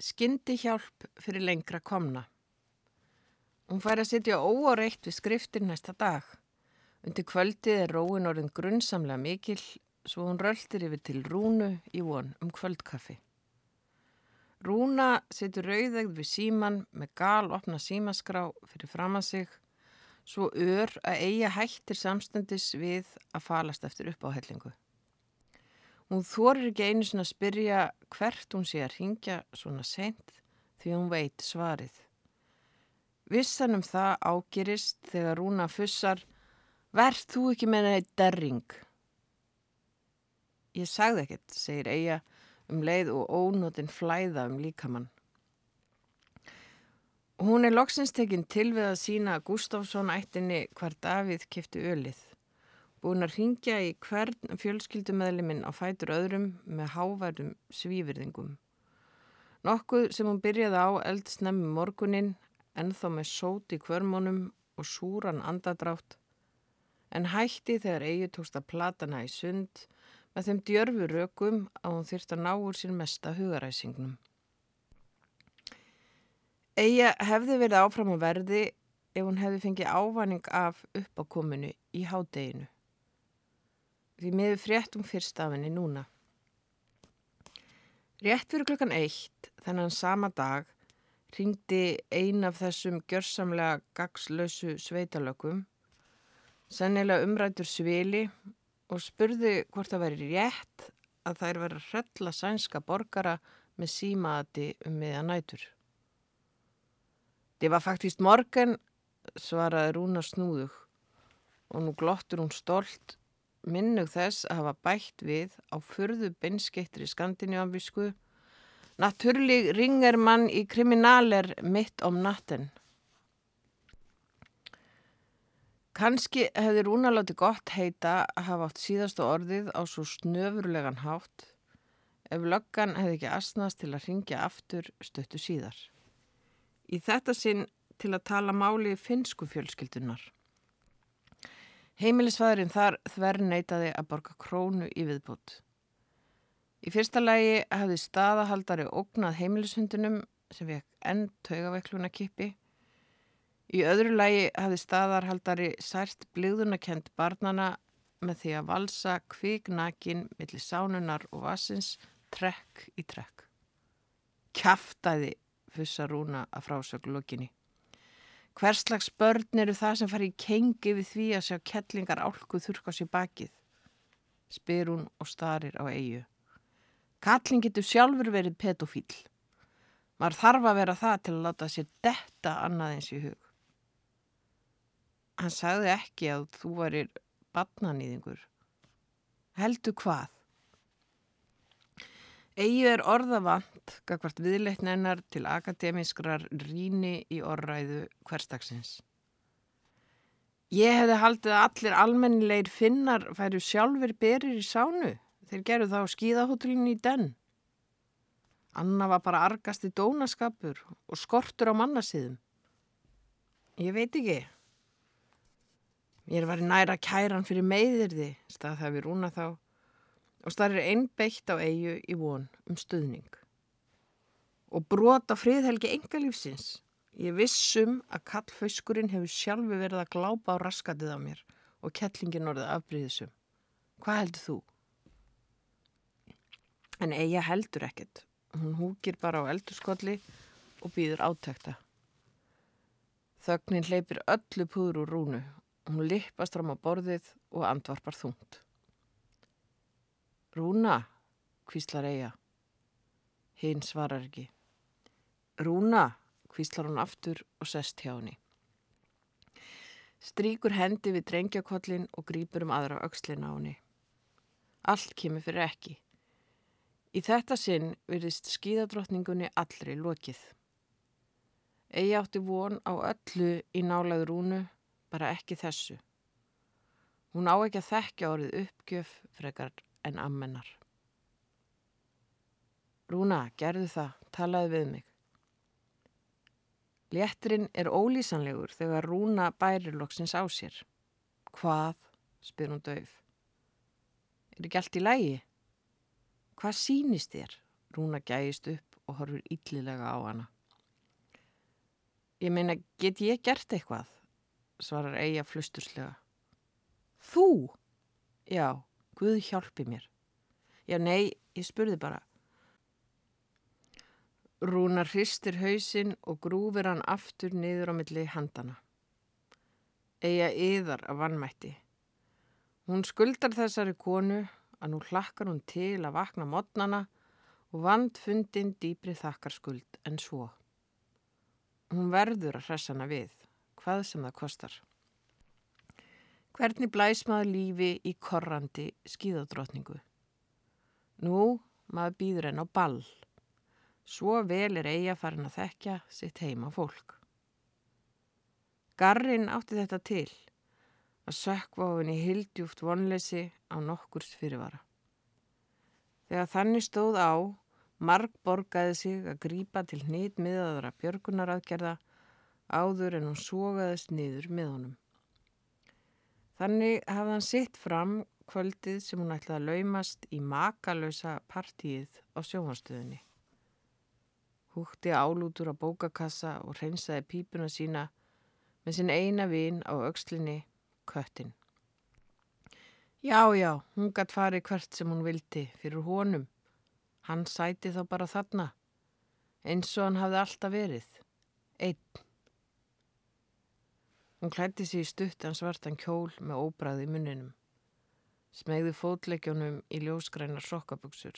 Skyndi hjálp fyrir lengra komna. Hún fær að sitja óáreitt við skriftir næsta dag. Undir kvöldið er róin orðin grunnsamlega mikil svo hún röltir yfir til Rúnu í von um kvöldkaffi. Rúna situr rauðegð við síman með gal opna símaskrá fyrir fram að sig svo ör að eiga hættir samstendis við að falast eftir uppáhellingu. Hún þorir ekki einu svona að spyrja hvert hún sé að ringja svona sent því hún veit svarið. Vissan um það ágerist þegar Rúna fussar Verð þú ekki með neitt derring? Ég sagði ekkert, segir Eija um leið og ónótin flæða um líkamann. Hún er loksins tekinn til við að sína Gustafsson ættinni hvar Davíð kifti ölið búin að ringja í hvern fjölskyldumæðliminn á fætur öðrum með háværum svífyrðingum. Nokkuð sem hún byrjaði á eldsnemmi morgunin, ennþá með sót í kvörmónum og súran andadrátt, en hætti þegar eigi tókst að platana í sund með þeim djörfu rökum að hún þyrst að ná úr sín mesta hugaræsingnum. Eigi hefði verið áfram á verði ef hún hefði fengið ávanning af uppákominu í hádeginu því miður fréttum fyrst af henni núna. Rétt fyrir klokkan eitt, þennan sama dag, ringdi ein af þessum gjörsamlega gagslösu sveitalökum, sennilega umrætur svili og spurði hvort það væri rétt að þær verið að hrella sænska borgara með símaati um miðan nætur. Það var faktist morgun, svaraði Rúna snúðug og nú glottur hún stolt minnug þess að hafa bætt við á förðu beinskeittri skandinjávisku Naturlig ringer mann í kriminaler mitt om natten. Kanski hefði Rúna láti gott heita að hafa átt síðastu orðið á svo snöfurlegan hátt ef löggan hefði ekki asnast til að ringja aftur stöttu síðar. Í þetta sinn til að tala máli finsku fjölskyldunar. Heimilisfæðurinn þar þver neytaði að borga krónu í viðbútt. Í fyrsta lægi hafði staðahaldari ógnað heimilishundunum sem vekk enn taugaveikluna kippi. Í öðru lægi hafði staðarhaldari sært blíðunakent barnana með því að valsa kvíknakin millir sánunar og vasins trekk í trekk. Kæftæði fussa rúna að frásöglu lokinni. Hverslags börn eru það sem fari í kengi við því að sjá kettlingar álku þurka sér bakið? Spyr hún og starir á eigu. Kallin getur sjálfur verið pedofíl. Mar þarf að vera það til að láta sér detta annað eins í hug. Hann sagði ekki að þú varir badnanýðingur. Heldu hvað? Egi er orðavant, gagvart viðleitnennar til akademískrar ríni í orðræðu hverstagsins. Ég hefði haldið að allir almennilegir finnar færu sjálfur berir í sánu þegar gerðu þá skíðahótulinn í den. Anna var bara argast í dónaskapur og skortur á mannasiðum. Ég veit ekki. Ég er verið næra kæran fyrir meiðirði, stað það við rúna þá og starfir einbeitt á eigu í von um stuðning. Og brota friðhelgi engalífsins. Ég vissum að kallfauskurinn hefur sjálfi verið að glápa á raskatið á mér og kettlingin orðið afbríðisum. Hvað heldur þú? En eiga heldur ekkert. Hún húkir bara á eldurskotli og býður átækta. Þögnin hleypir öllu púður úr rúnu. Hún lippast fram á borðið og andvarpar þungt. Rúna, kvíslar eiga. Hinn svarar ekki. Rúna, kvíslar hún aftur og sest hjá henni. Stríkur hendi við drengjakollin og grýpur um aðra aukslin á henni. Allt kemur fyrir ekki. Í þetta sinn virðist skíðadrottningunni allri lokið. Egi átti von á öllu í nálaður rúnu, bara ekki þessu. Hún á ekki að þekkja orðið uppgjöf frekar en ammennar. Rúna, gerðu það, talaðu við mig. Létturinn er ólýsanlegur þegar Rúna bærir loksins á sér. Hvað? spyr hún döf. Er ekki allt í lægi? Hvað sínist þér? Rúna gægist upp og horfur yllilega á hana. Ég meina, get ég gert eitthvað? svarar Eija flusturslega. Þú? Já, Guð hjálpi mér. Já, nei, ég spurði bara. Rúnar hristir hausinn og grúfir hann aftur niður á milli handana. Eija yðar af vannmætti. Hún skuldar þessari konu að nú hlakkar hún til að vakna modnana og vand fundin dýbri þakkar skuld en svo. Hún verður að hressana við, hvað sem það kostar. Hvernig blæs maður lífi í korrandi skíðadrótningu? Nú, maður býður henn á ball. Svo vel er eiga farin að þekkja sitt heima fólk. Garrin átti þetta til að sökva á henni hildjúft vonleysi á nokkurs fyrirvara. Þegar þannig stóð á, marg borgaði sig að grípa til hnýtt miðaðara björgunaraðgerða áður en hún sógaðist niður með honum. Þannig hafði hann sitt fram kvöldið sem hún ætlaði að laumast í makalösa partíið á sjóhanstöðinni. Hútti álútur á bókakassa og hreinsaði pípuna sína með sinn eina vin á aukslinni, köttin. Já, já, hún gætt farið hvert sem hún vildi fyrir honum. Hann sæti þá bara þarna, eins og hann hafði alltaf verið. Einn. Hún klætti sér í stuttan svartan kjól með óbræði í munninum. Smegði fótleikjónum í ljóskrænar sokkaböksur.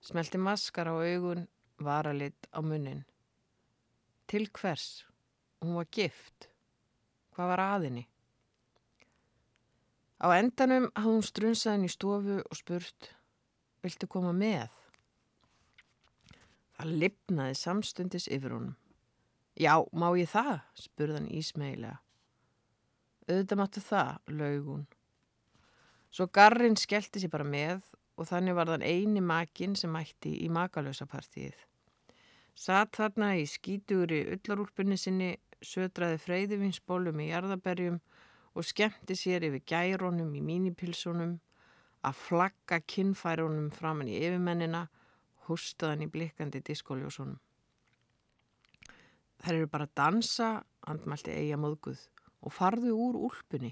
Smelti maskar á augun, varalit á munnin. Til hvers? Hún var gift. Hvað var aðinni? Á endanum hafði hún strunsaðin í stofu og spurt Viltu koma með? Það lipnaði samstundis yfir honum. Já, má ég það? spurðan ísmeilega. Auðvitað máttu það, laug hún. Svo Garrin skellti sér bara með og þannig var þann eini makin sem mætti í makalösapartíið. Satt þarna í skítugri öllarúlpunni sinni, södraði freyðivinsbólum í jarðaberjum og skemmti sér yfir gærónum í mínipilsunum, að flagga kinnfærunum framann í yfirmennina, hústaðan í blikkandi diskóljósunum. Þær eru bara að dansa, andmælti eiga móðguð og farðu úr úlpunni.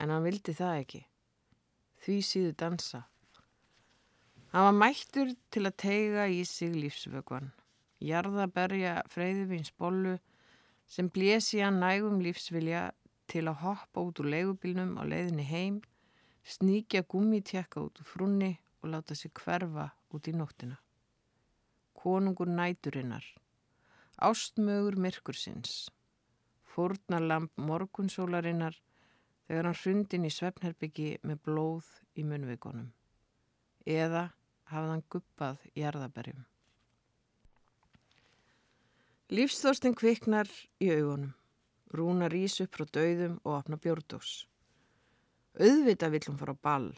En hann vildi það ekki. Því síðu dansa. Hann var mættur til að teiga í sig lífsvögvan. Jarðaberja freyðuvins bollu sem blési hann nægum lífsvilja til að hoppa út úr leigubilnum á leiðinni heim, sníkja gummitjekka út úr frunni og láta sig hverfa út í nóttina. Konungur næturinnar ástmögur myrkursins, fórnarlamp morgunsólarinnar þegar hann hrundin í svefnherbyggi með blóð í munvikonum eða hafði hann guppað í erðaberjum. Lífsþórstin kviknar í augunum, rúna rís upp frá dauðum og opna bjórdós. Auðvita vill hún fara á ball,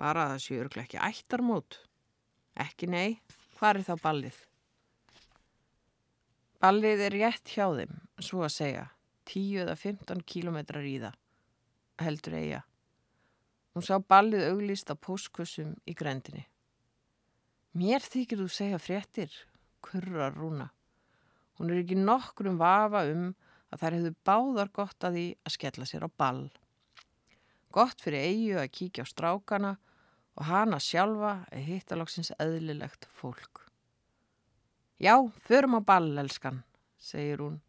bara að það séu örglega ekki ættarmót. Ekki nei, hvað er þá ballið? Ballið er rétt hjá þeim, svo að segja, 10 eða 15 kílometrar í það, heldur eiga. Hún sá ballið auglist á póskussum í grendinni. Mér þykir þú segja fréttir, kurrar Rúna. Hún er ekki nokkrum vafa um að þær hefðu báðar gott að því að skella sér á ball. Gott fyrir eigu að kíkja á strákana og hana sjálfa að hitta lóksins eðlilegt fólk. Já, förum á ball, elskan, segir hún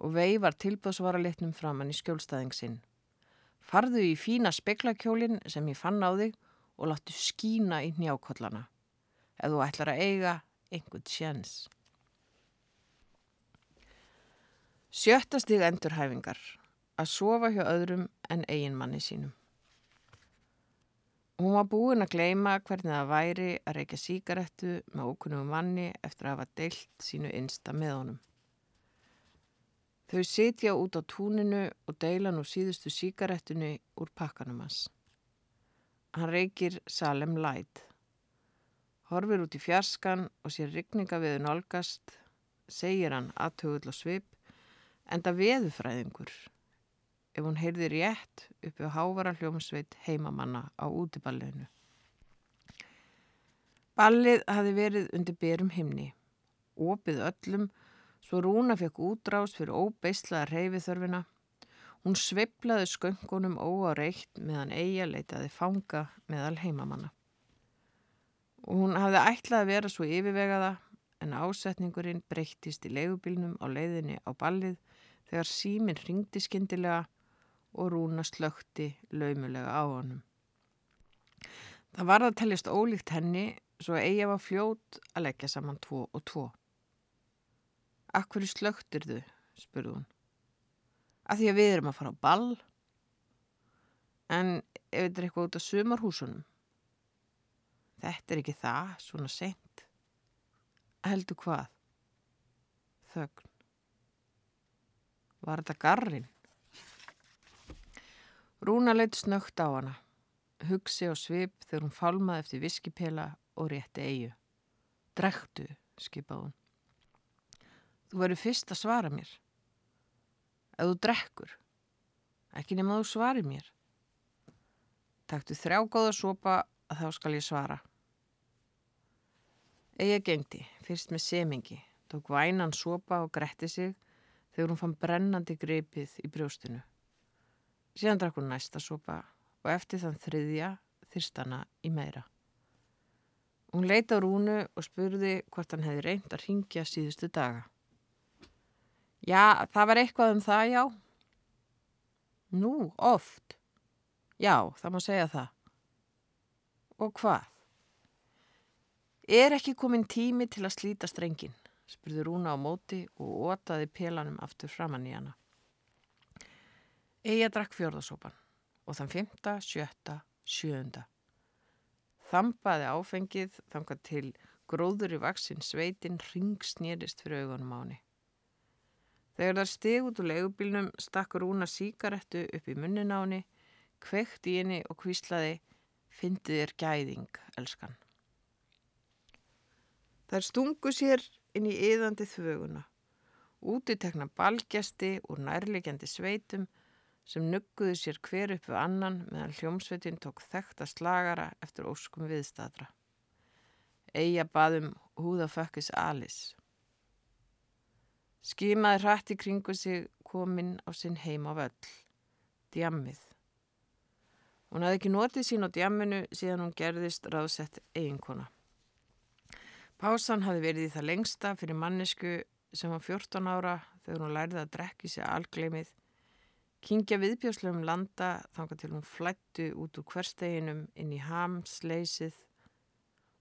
og veifar tilbúðsvara litnum framann í skjólstæðing sinn. Farðu í fína speklakjólin sem ég fann á þig og láttu skína í njákollana. Ef þú ætlar að eiga einhvern sjens. Sjöttastig endurhæfingar. Að sofa hjá öðrum en eiginmanni sínum. Hún var búin að gleima hvernig það væri að reykja síkarettu með ókunnum manni eftir að hafa deilt sínu einsta með honum. Þau sitja út á túninu og deila nú síðustu síkarettinu úr pakkanum hans. Hann reykir Salem Light. Horfir út í fjarskan og sér rykninga við nálgast, segir hann aðtögull og svip, enda veðufræðingur ef hún heyrði rétt uppi á hávara hljómsveit heimamanna á útiballeginu. Ballið hafi verið undir berum himni, opið öllum, svo Rúna fekk útrás fyrir óbeislaða reyfið Hún sveiplaði sköngunum óáreitt meðan eiga leitaði fanga meðal heimamanna. Og hún hafði ætlað að vera svo yfirvegaða en ásetningurinn breyttist í leigubilnum á leiðinni á ballið þegar síminn ringdi skindilega og Rúna slökti laumulega á honum. Það var að tellist ólíkt henni svo eiga var fljót að leggja saman tvo og tvo. Akkur slöktir þau, spurði hún. Að því að við erum að fara á ball. En ef þetta er eitthvað út af sumarhúsunum? Þetta er ekki það svona sent heldur hvað? Þögn. Var þetta garrin Rúna leitt snögt á hana hugsi og svip þegar hún falmaði eftir viskipela og rétti eigu drektu, skipaði hún þú verður fyrst að svara mér ef þú drekkur. Ekki nema þú svarir mér. Takktu þrjá góða sopa að þá skal ég svara. Egi gengdi, fyrst með semingi, tók vænan sopa og gretti sig þegar hún fann brennandi greipið í brjóstinu. Síðan drakk hún næsta sopa og eftir þann þriðja þyrstana í meira. Hún leita rúnu og spurði hvort hann hefði reynd að ringja síðustu daga. Já, það var eitthvað um það, já. Nú, oft. Já, það má segja það. Og hvað? Er ekki komin tími til að slíta strengin? spurði Rúna á móti og ótaði pelanum aftur framann í hana. Eija drakk fjörðasopan og þann fymta, sjötta, sjöunda. Þambaði áfengið þangað til gróður í vaksin sveitin ringsnýrist fyrir augunum á henni. Þegar það steg út úr leigubílnum stakk Rúna síkarettu upp í munnin á henni, kveikt í henni og kvíslaði Fyndið er gæðing, elskan. Það stungu sér inn í yðandi þvöguna. Úti tekna balgjasti úr nærlegjandi sveitum sem nugguðu sér hver upp við annan meðan hljómsveitin tók þekta slagara eftir óskum viðstadra. Eija baðum húðafökkis Alice. Skimaði hrætt í kringu sig kominn á sinn heim á völl. Djammið. Hún hafði ekki notið sín á djamminu síðan hún gerðist ráðsett eiginkona. Pásan hafði verið í það lengsta fyrir mannesku sem var 14 ára þegar hún lærði að drekki sig algleimið, kingja viðbjóslegum landa þanga til hún flættu út úr hversteginum inn í hamsleysið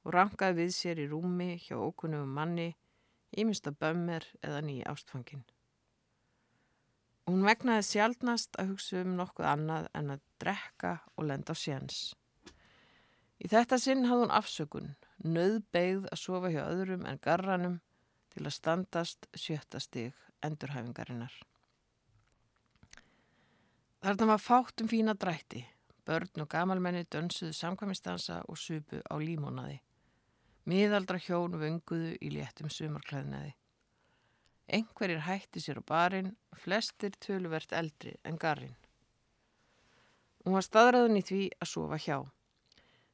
og rangaði við sér í rúmi hjá ókunnum manni ímyndst að bömmir eða nýja ástfangin. Hún vegnaði sjálfnast að hugsa um nokkuð annað en að drekka og lenda á séns. Í þetta sinn hafði hún afsökun, nöðbeigð að sofa hjá öðrum en garranum til að standast sjötta stig endurhæfingarinnar. Þarna var fátt um fína drætti, börn og gamalmenni dönsuðu samkvæmistansa og supu á límónaði. Miðaldra hjón vönguðu í léttum sumarklæðnaði. Engverjir hætti sér á barinn, flestir töluvert eldri en garinn. Hún var staðræðun í því að sofa hjá.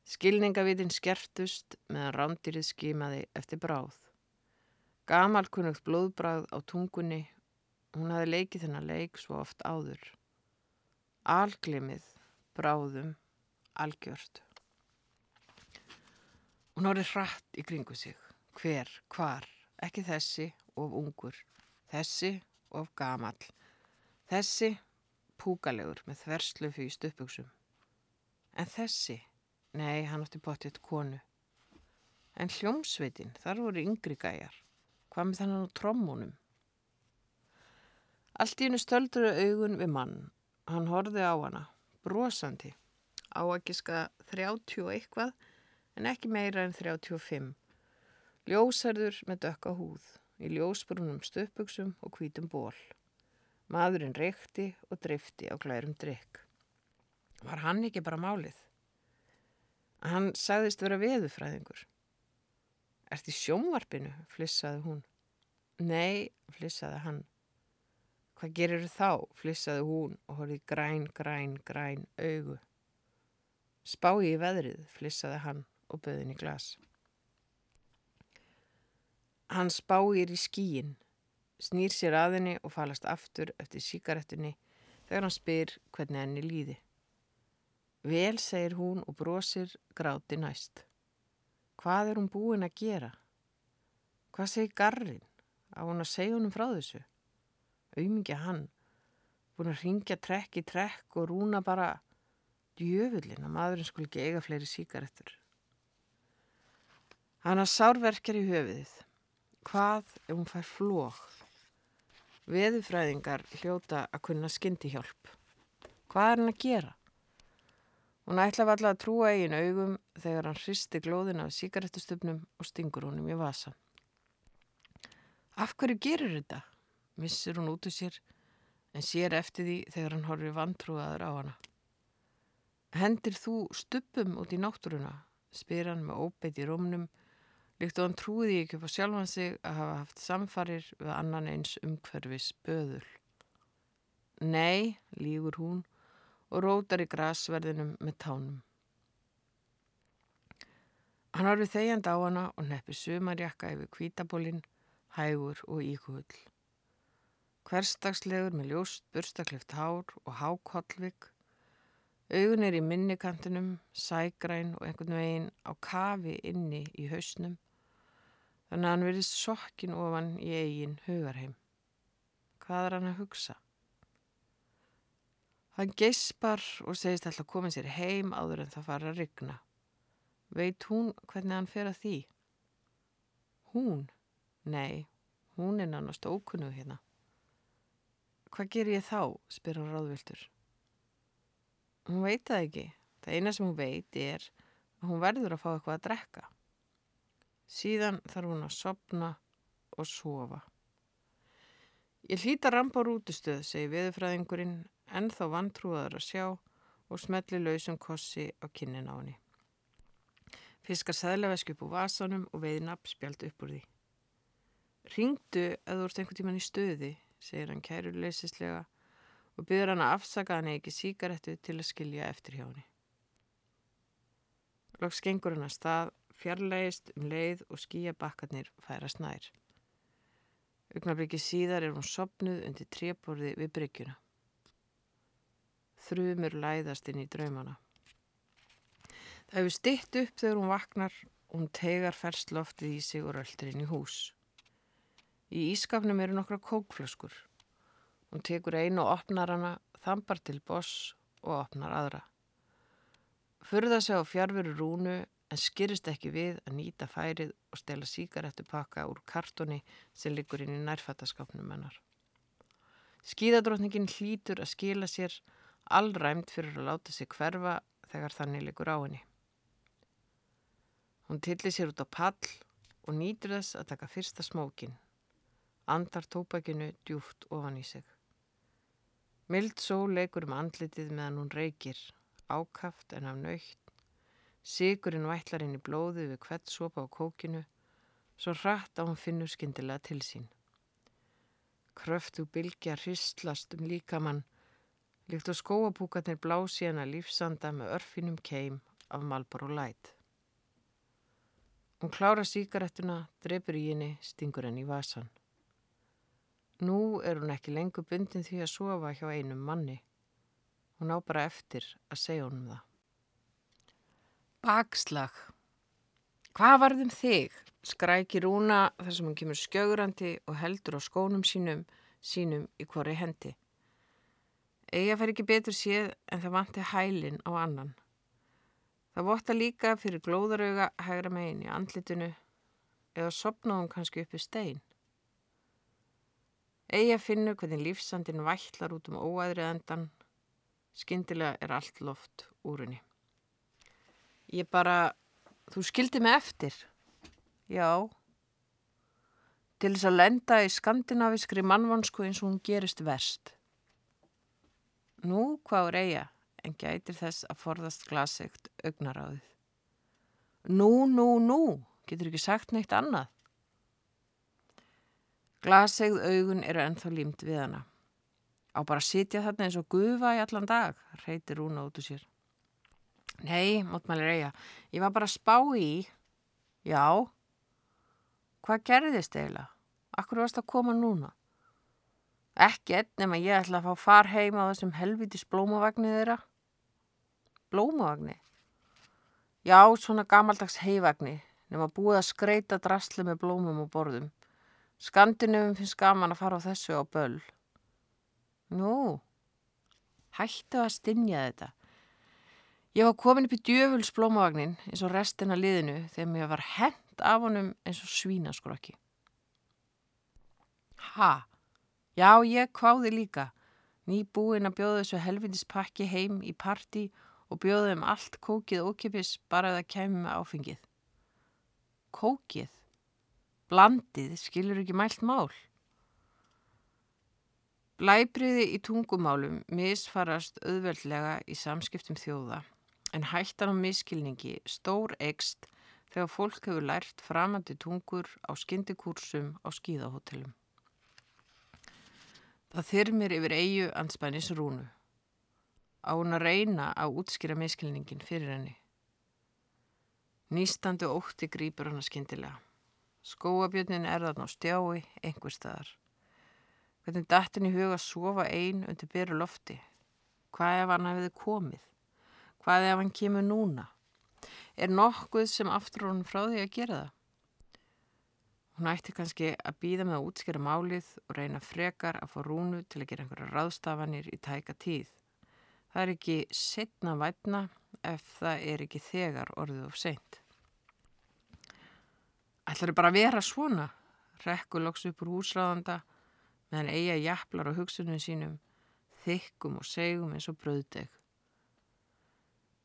Skilningavitin skerftust meðan rándýrið skimaði eftir bráð. Gamalkunnugt blóðbráð á tungunni, hún hafi leikið þennan leik svo oft áður. Alglimið, bráðum, algjört. Hún horfið hratt í kringu sig. Hver, hvar, ekki þessi of ungur, þessi of gamal, þessi púkalegur með þverslufi í stöpuksum. En þessi, nei, hann átti potið konu. En hljómsveitin, þar voru yngri gæjar. Hvað með þannig á trómmunum? Allt í hennu stöldur augun við mann. Hann horfið á hana, brosandi, á að giska þrjátjú eitthvað, en ekki meira en 35. Ljósarður með dökka húð, í ljósbrunum stöpuksum og hvítum ból. Maðurinn reykti og drifti á glærum drikk. Var hann ekki bara málið? Hann sagðist vera veðufræðingur. Ert í sjómvarpinu? flissaði hún. Nei, flissaði hann. Hvað gerir þá? flissaði hún og horfið græn, græn, græn augu. Spái í veðrið, flissaði hann og böðin í glas. Hann spáir í skíin, snýr sér að henni og falast aftur eftir síkaretunni þegar hann spyr hvernig henni líði. Vel, segir hún og brosir gráti næst. Hvað er hún búin að gera? Hvað segir garrin? Á hún að segja honum frá þessu? Auðmingja hann, búin að ringja trekk í trekk og rúna bara djöfullin að maðurinn skul ekki eiga fleiri síkaretur. Hann að sárverkjar í höfiðið. Hvað ef hún fær flóð? Veðufræðingar hljóta að kunna skyndi hjálp. Hvað er hann að gera? Hún ætlaði alltaf að trúa eigin augum þegar hann hristi glóðin af síkaretustupnum og stingur honum í vasa. Af hverju gerir þetta? Missir hún út úr sér en sér eftir því þegar hann horfir vantrúaður á hana. Hendir þú stupum út í náttúruna? spyr hann með óbeitt í rómnum líkt og hann trúði ekki upp á sjálfan sig að hafa haft samfarir við annan eins umhverfis böðul. Nei, lígur hún og rótar í grasverðinum með tánum. Hann orði þegjand á hana og neppi sumarjakka yfir kvítabólinn, hægur og íkuhull. Hverstagslegur með ljóst, burstaklift hár og hákollvik. Augun er í minnikantinum, sægræn og einhvern veginn á kafi inni í hausnum Þannig að hann verðist sokkin ofan í eigin hugarheim. Hvað er hann að hugsa? Hann geispar og segist alltaf að koma sér heim áður en það fara að rigna. Veit hún hvernig hann fer að því? Hún? Nei, hún er nánast ókunnuð hérna. Hvað ger ég þá? spyr hann ráðviltur. Hún veit það ekki. Það eina sem hún veit er að hún verður að fá eitthvað að drekka. Síðan þarf hún að sopna og sofa. Ég hlýta rampa rútustöð, segi viðfræðingurinn, en þá vantrúðar að sjá og smelli lausum kossi á kinnin á henni. Fiskar sæðlevesk upp úr vasanum og veiði nabbspjald upp úr því. Ringdu að þú ert einhvern tíman í stöði, segir hann kæruleysislega og byrður hann að afsaka hann ekki síkaretu til að skilja eftir hjá henni. Lóks gengur hann að stað fjarlægist um leið og skíabakkarnir færast nær. Ugnarblikið síðar er hún sopnuð undir tréborði við bryggjuna. Þrjumur læðast inn í draumana. Það hefur stitt upp þegar hún vaknar og hún tegar ferst loftið í sig og röldur inn í hús. Í ískapnum eru nokkra kókflöskur. Hún tekur einu og opnar hana, þambar til boss og opnar aðra. Furða sig á fjárveru rúnu en skyrist ekki við að nýta færið og stela síkarettupakka úr kartoni sem liggur inn í nærfattaskapnum hennar. Skíðadrótningin hlýtur að skila sér allræmt fyrir að láta sig hverfa þegar þannig liggur á henni. Hún tilli sér út á pall og nýtur þess að taka fyrsta smókin. Andar tópakinu djúft ofan í sig. Mild sól leikur um andlitið meðan hún reykir, ákaft en af nöytt Sigurinn vætlar inn í blóðu við hvert sopa á kókinu, svo hratt að hún finnur skindilega til sín. Kröftu bylgja hristlast um líkamann, líkt á skóapúkarnir blási hana lífsanda með örfinum keim af Malbor og Læt. Hún klára síkarettuna, drefur í henni, stingur henni í vasan. Nú er hún ekki lengur bundin því að sofa hjá einum manni. Hún á bara eftir að segja honum það. Bakslag. Hvað varðum þig? Skrækir Rúna þar sem hann kemur skjögrandi og heldur á skónum sínum, sínum í hvori hendi. Ega fer ekki betur séð en það vanti hælin á annan. Það votta líka fyrir glóðarauga hægra megin í andlitinu eða sopnaðum kannski uppi stein. Ega finnur hvernig lífsandin vætlar út um óæðri endan. Skindilega er allt loft úr henni. Ég bara, þú skildi mig eftir. Já. Til þess að lenda í skandinaviskri mannvansku eins og hún gerist verst. Nú, hvað er eiga, en gætir þess að forðast glasegt augnaráðið. Nú, nú, nú, getur ekki sagt neitt annað. Glasegð augun eru ennþá límt við hana. Á bara að sitja þarna eins og gufa í allan dag, reytir hún át úr sér. Nei, mótmælir eiga, ég var bara að spá í. Já. hvað gerðist eiginlega? Akkur varst að koma núna? Ekki enn nema ég ætla að fá far heima á þessum helvitis blómavagnir þeirra. Blómavagni? Já, svona gamaldags heivagni, nema búið að skreita drasli með blómum og borðum. Skandinum finnst gaman að fara á þessu á böll. Nú, hættu að stinja þetta. Ég var komin upp í djöfuls blómavagnin eins og restina liðinu þegar mér var hent af honum eins og svínaskrokki. Ha? Já, ég kváði líka. Nýbúin að bjóða þessu helvindispakki heim í parti og bjóða um allt kókið ókipis bara að það kemur með áfengið. Kókið? Blandið skilur ekki mælt mál. Blæbriði í tungumálum misfarast auðveldlega í samskiptum þjóða en hættan á miskilningi stór ekst þegar fólk hefur lært framandi tungur á skyndikursum á skíðahotellum. Það þyrmir yfir eigu anspænis rúnu. Á hún að reyna að útskýra miskilningin fyrir henni. Nýstandi ótti grýpur hann að skindilega. Skóabjörnin er þarna á stjái, einhver staðar. Hvernig dattin í huga sofa einn undir beru lofti? Hvað ef hann hefði komið? Hvað ef hann kemur núna? Er nokkuð sem aftur honum frá því að gera það? Hún ætti kannski að býða með að útskjara málið og reyna frekar að fá rúnu til að gera einhverja ráðstafanir í tæka tíð. Það er ekki setna vætna ef það er ekki þegar orðið of seint. Ætlar bara að vera svona? Rekku loks upp úr húsráðanda meðan eiga jaflar á hugsunum sínum, þykkum og segum eins og bröðdeg.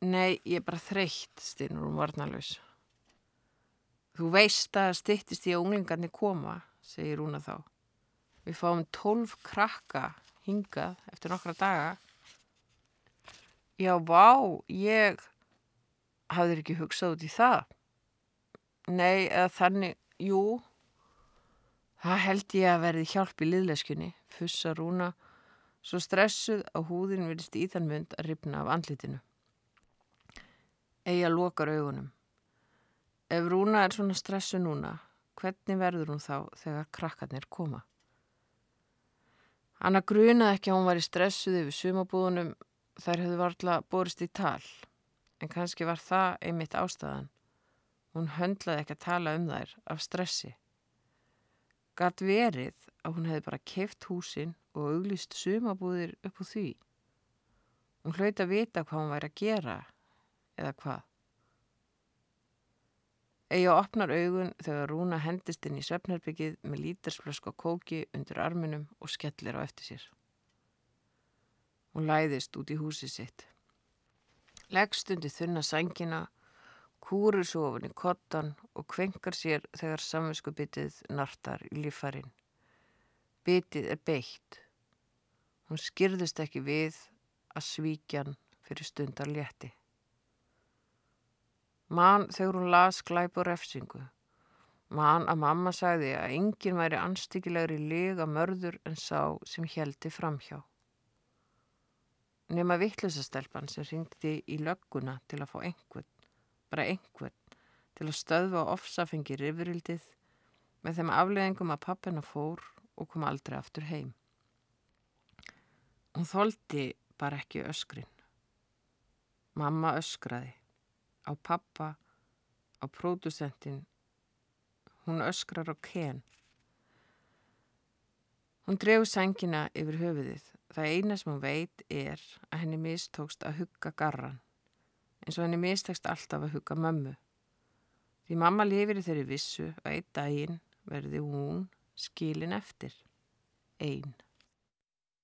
Nei, ég er bara þreytt, styrnur hún varnalus. Þú veist að stittist í að unglingarnir koma, segir hún að þá. Við fáum tólf krakka hingað eftir nokkra daga. Já, vá, ég hafði ekki hugsað út í það. Nei, eða þannig, jú, það held ég að verði hjálp í liðleskunni, fussa rúna, svo stressuð að húðin vilist í þann mynd að ripna af andlitinu. Að lokar augunum. Ef Rúna er svona stressu núna, hvernig verður hún þá þegar krakkarnir koma? Hanna grunaði ekki að hún var í stressuði við sumabúðunum þær hefðu varðla borist í tal, en kannski var það einmitt ástæðan. Hún höndlaði ekki að tala um þær af stressi. Gatt verið að hún hefði bara keft húsin og auglist sumabúðir upp úr því. Hún hlauti að vita hvað hún væri að gera eða hvað. Egi opnar augun þegar Rúna hendist inn í svefnherbyggið með lítarsflösk og kóki undir arminum og skellir á eftir sér. Hún læðist út í húsi sitt. Leggst undir þunna sængina, kúrur svo ofin í kottan og kvenkar sér þegar samvinsku bitið nartar í lífærin. Bitið er beitt. Hún skyrðist ekki við að svíkjan fyrir stundar létti. Man þegar hún las glæp og refsingu. Man að mamma sagði að enginn væri anstíkilegri lega mörður en sá sem heldi framhjá. Nefna vittlusastelpan sem ringdi í lögguna til að fá einhvern, bara einhvern, til að stöðva ofsafengir yfirildið með þeim afleðingum að pappina fór og kom aldrei aftur heim. Hún þóldi bara ekki öskrin. Mamma öskraði á pappa, á pródusentin. Hún öskrar á ken. Hún drefur sengina yfir höfuðið. Það eina sem hún veit er að henni mistókst að hugga garran. Eins og henni mistekst alltaf að hugga mömmu. Því mamma lifir í þeirri vissu að einn daginn verði hún skilin eftir. Einn.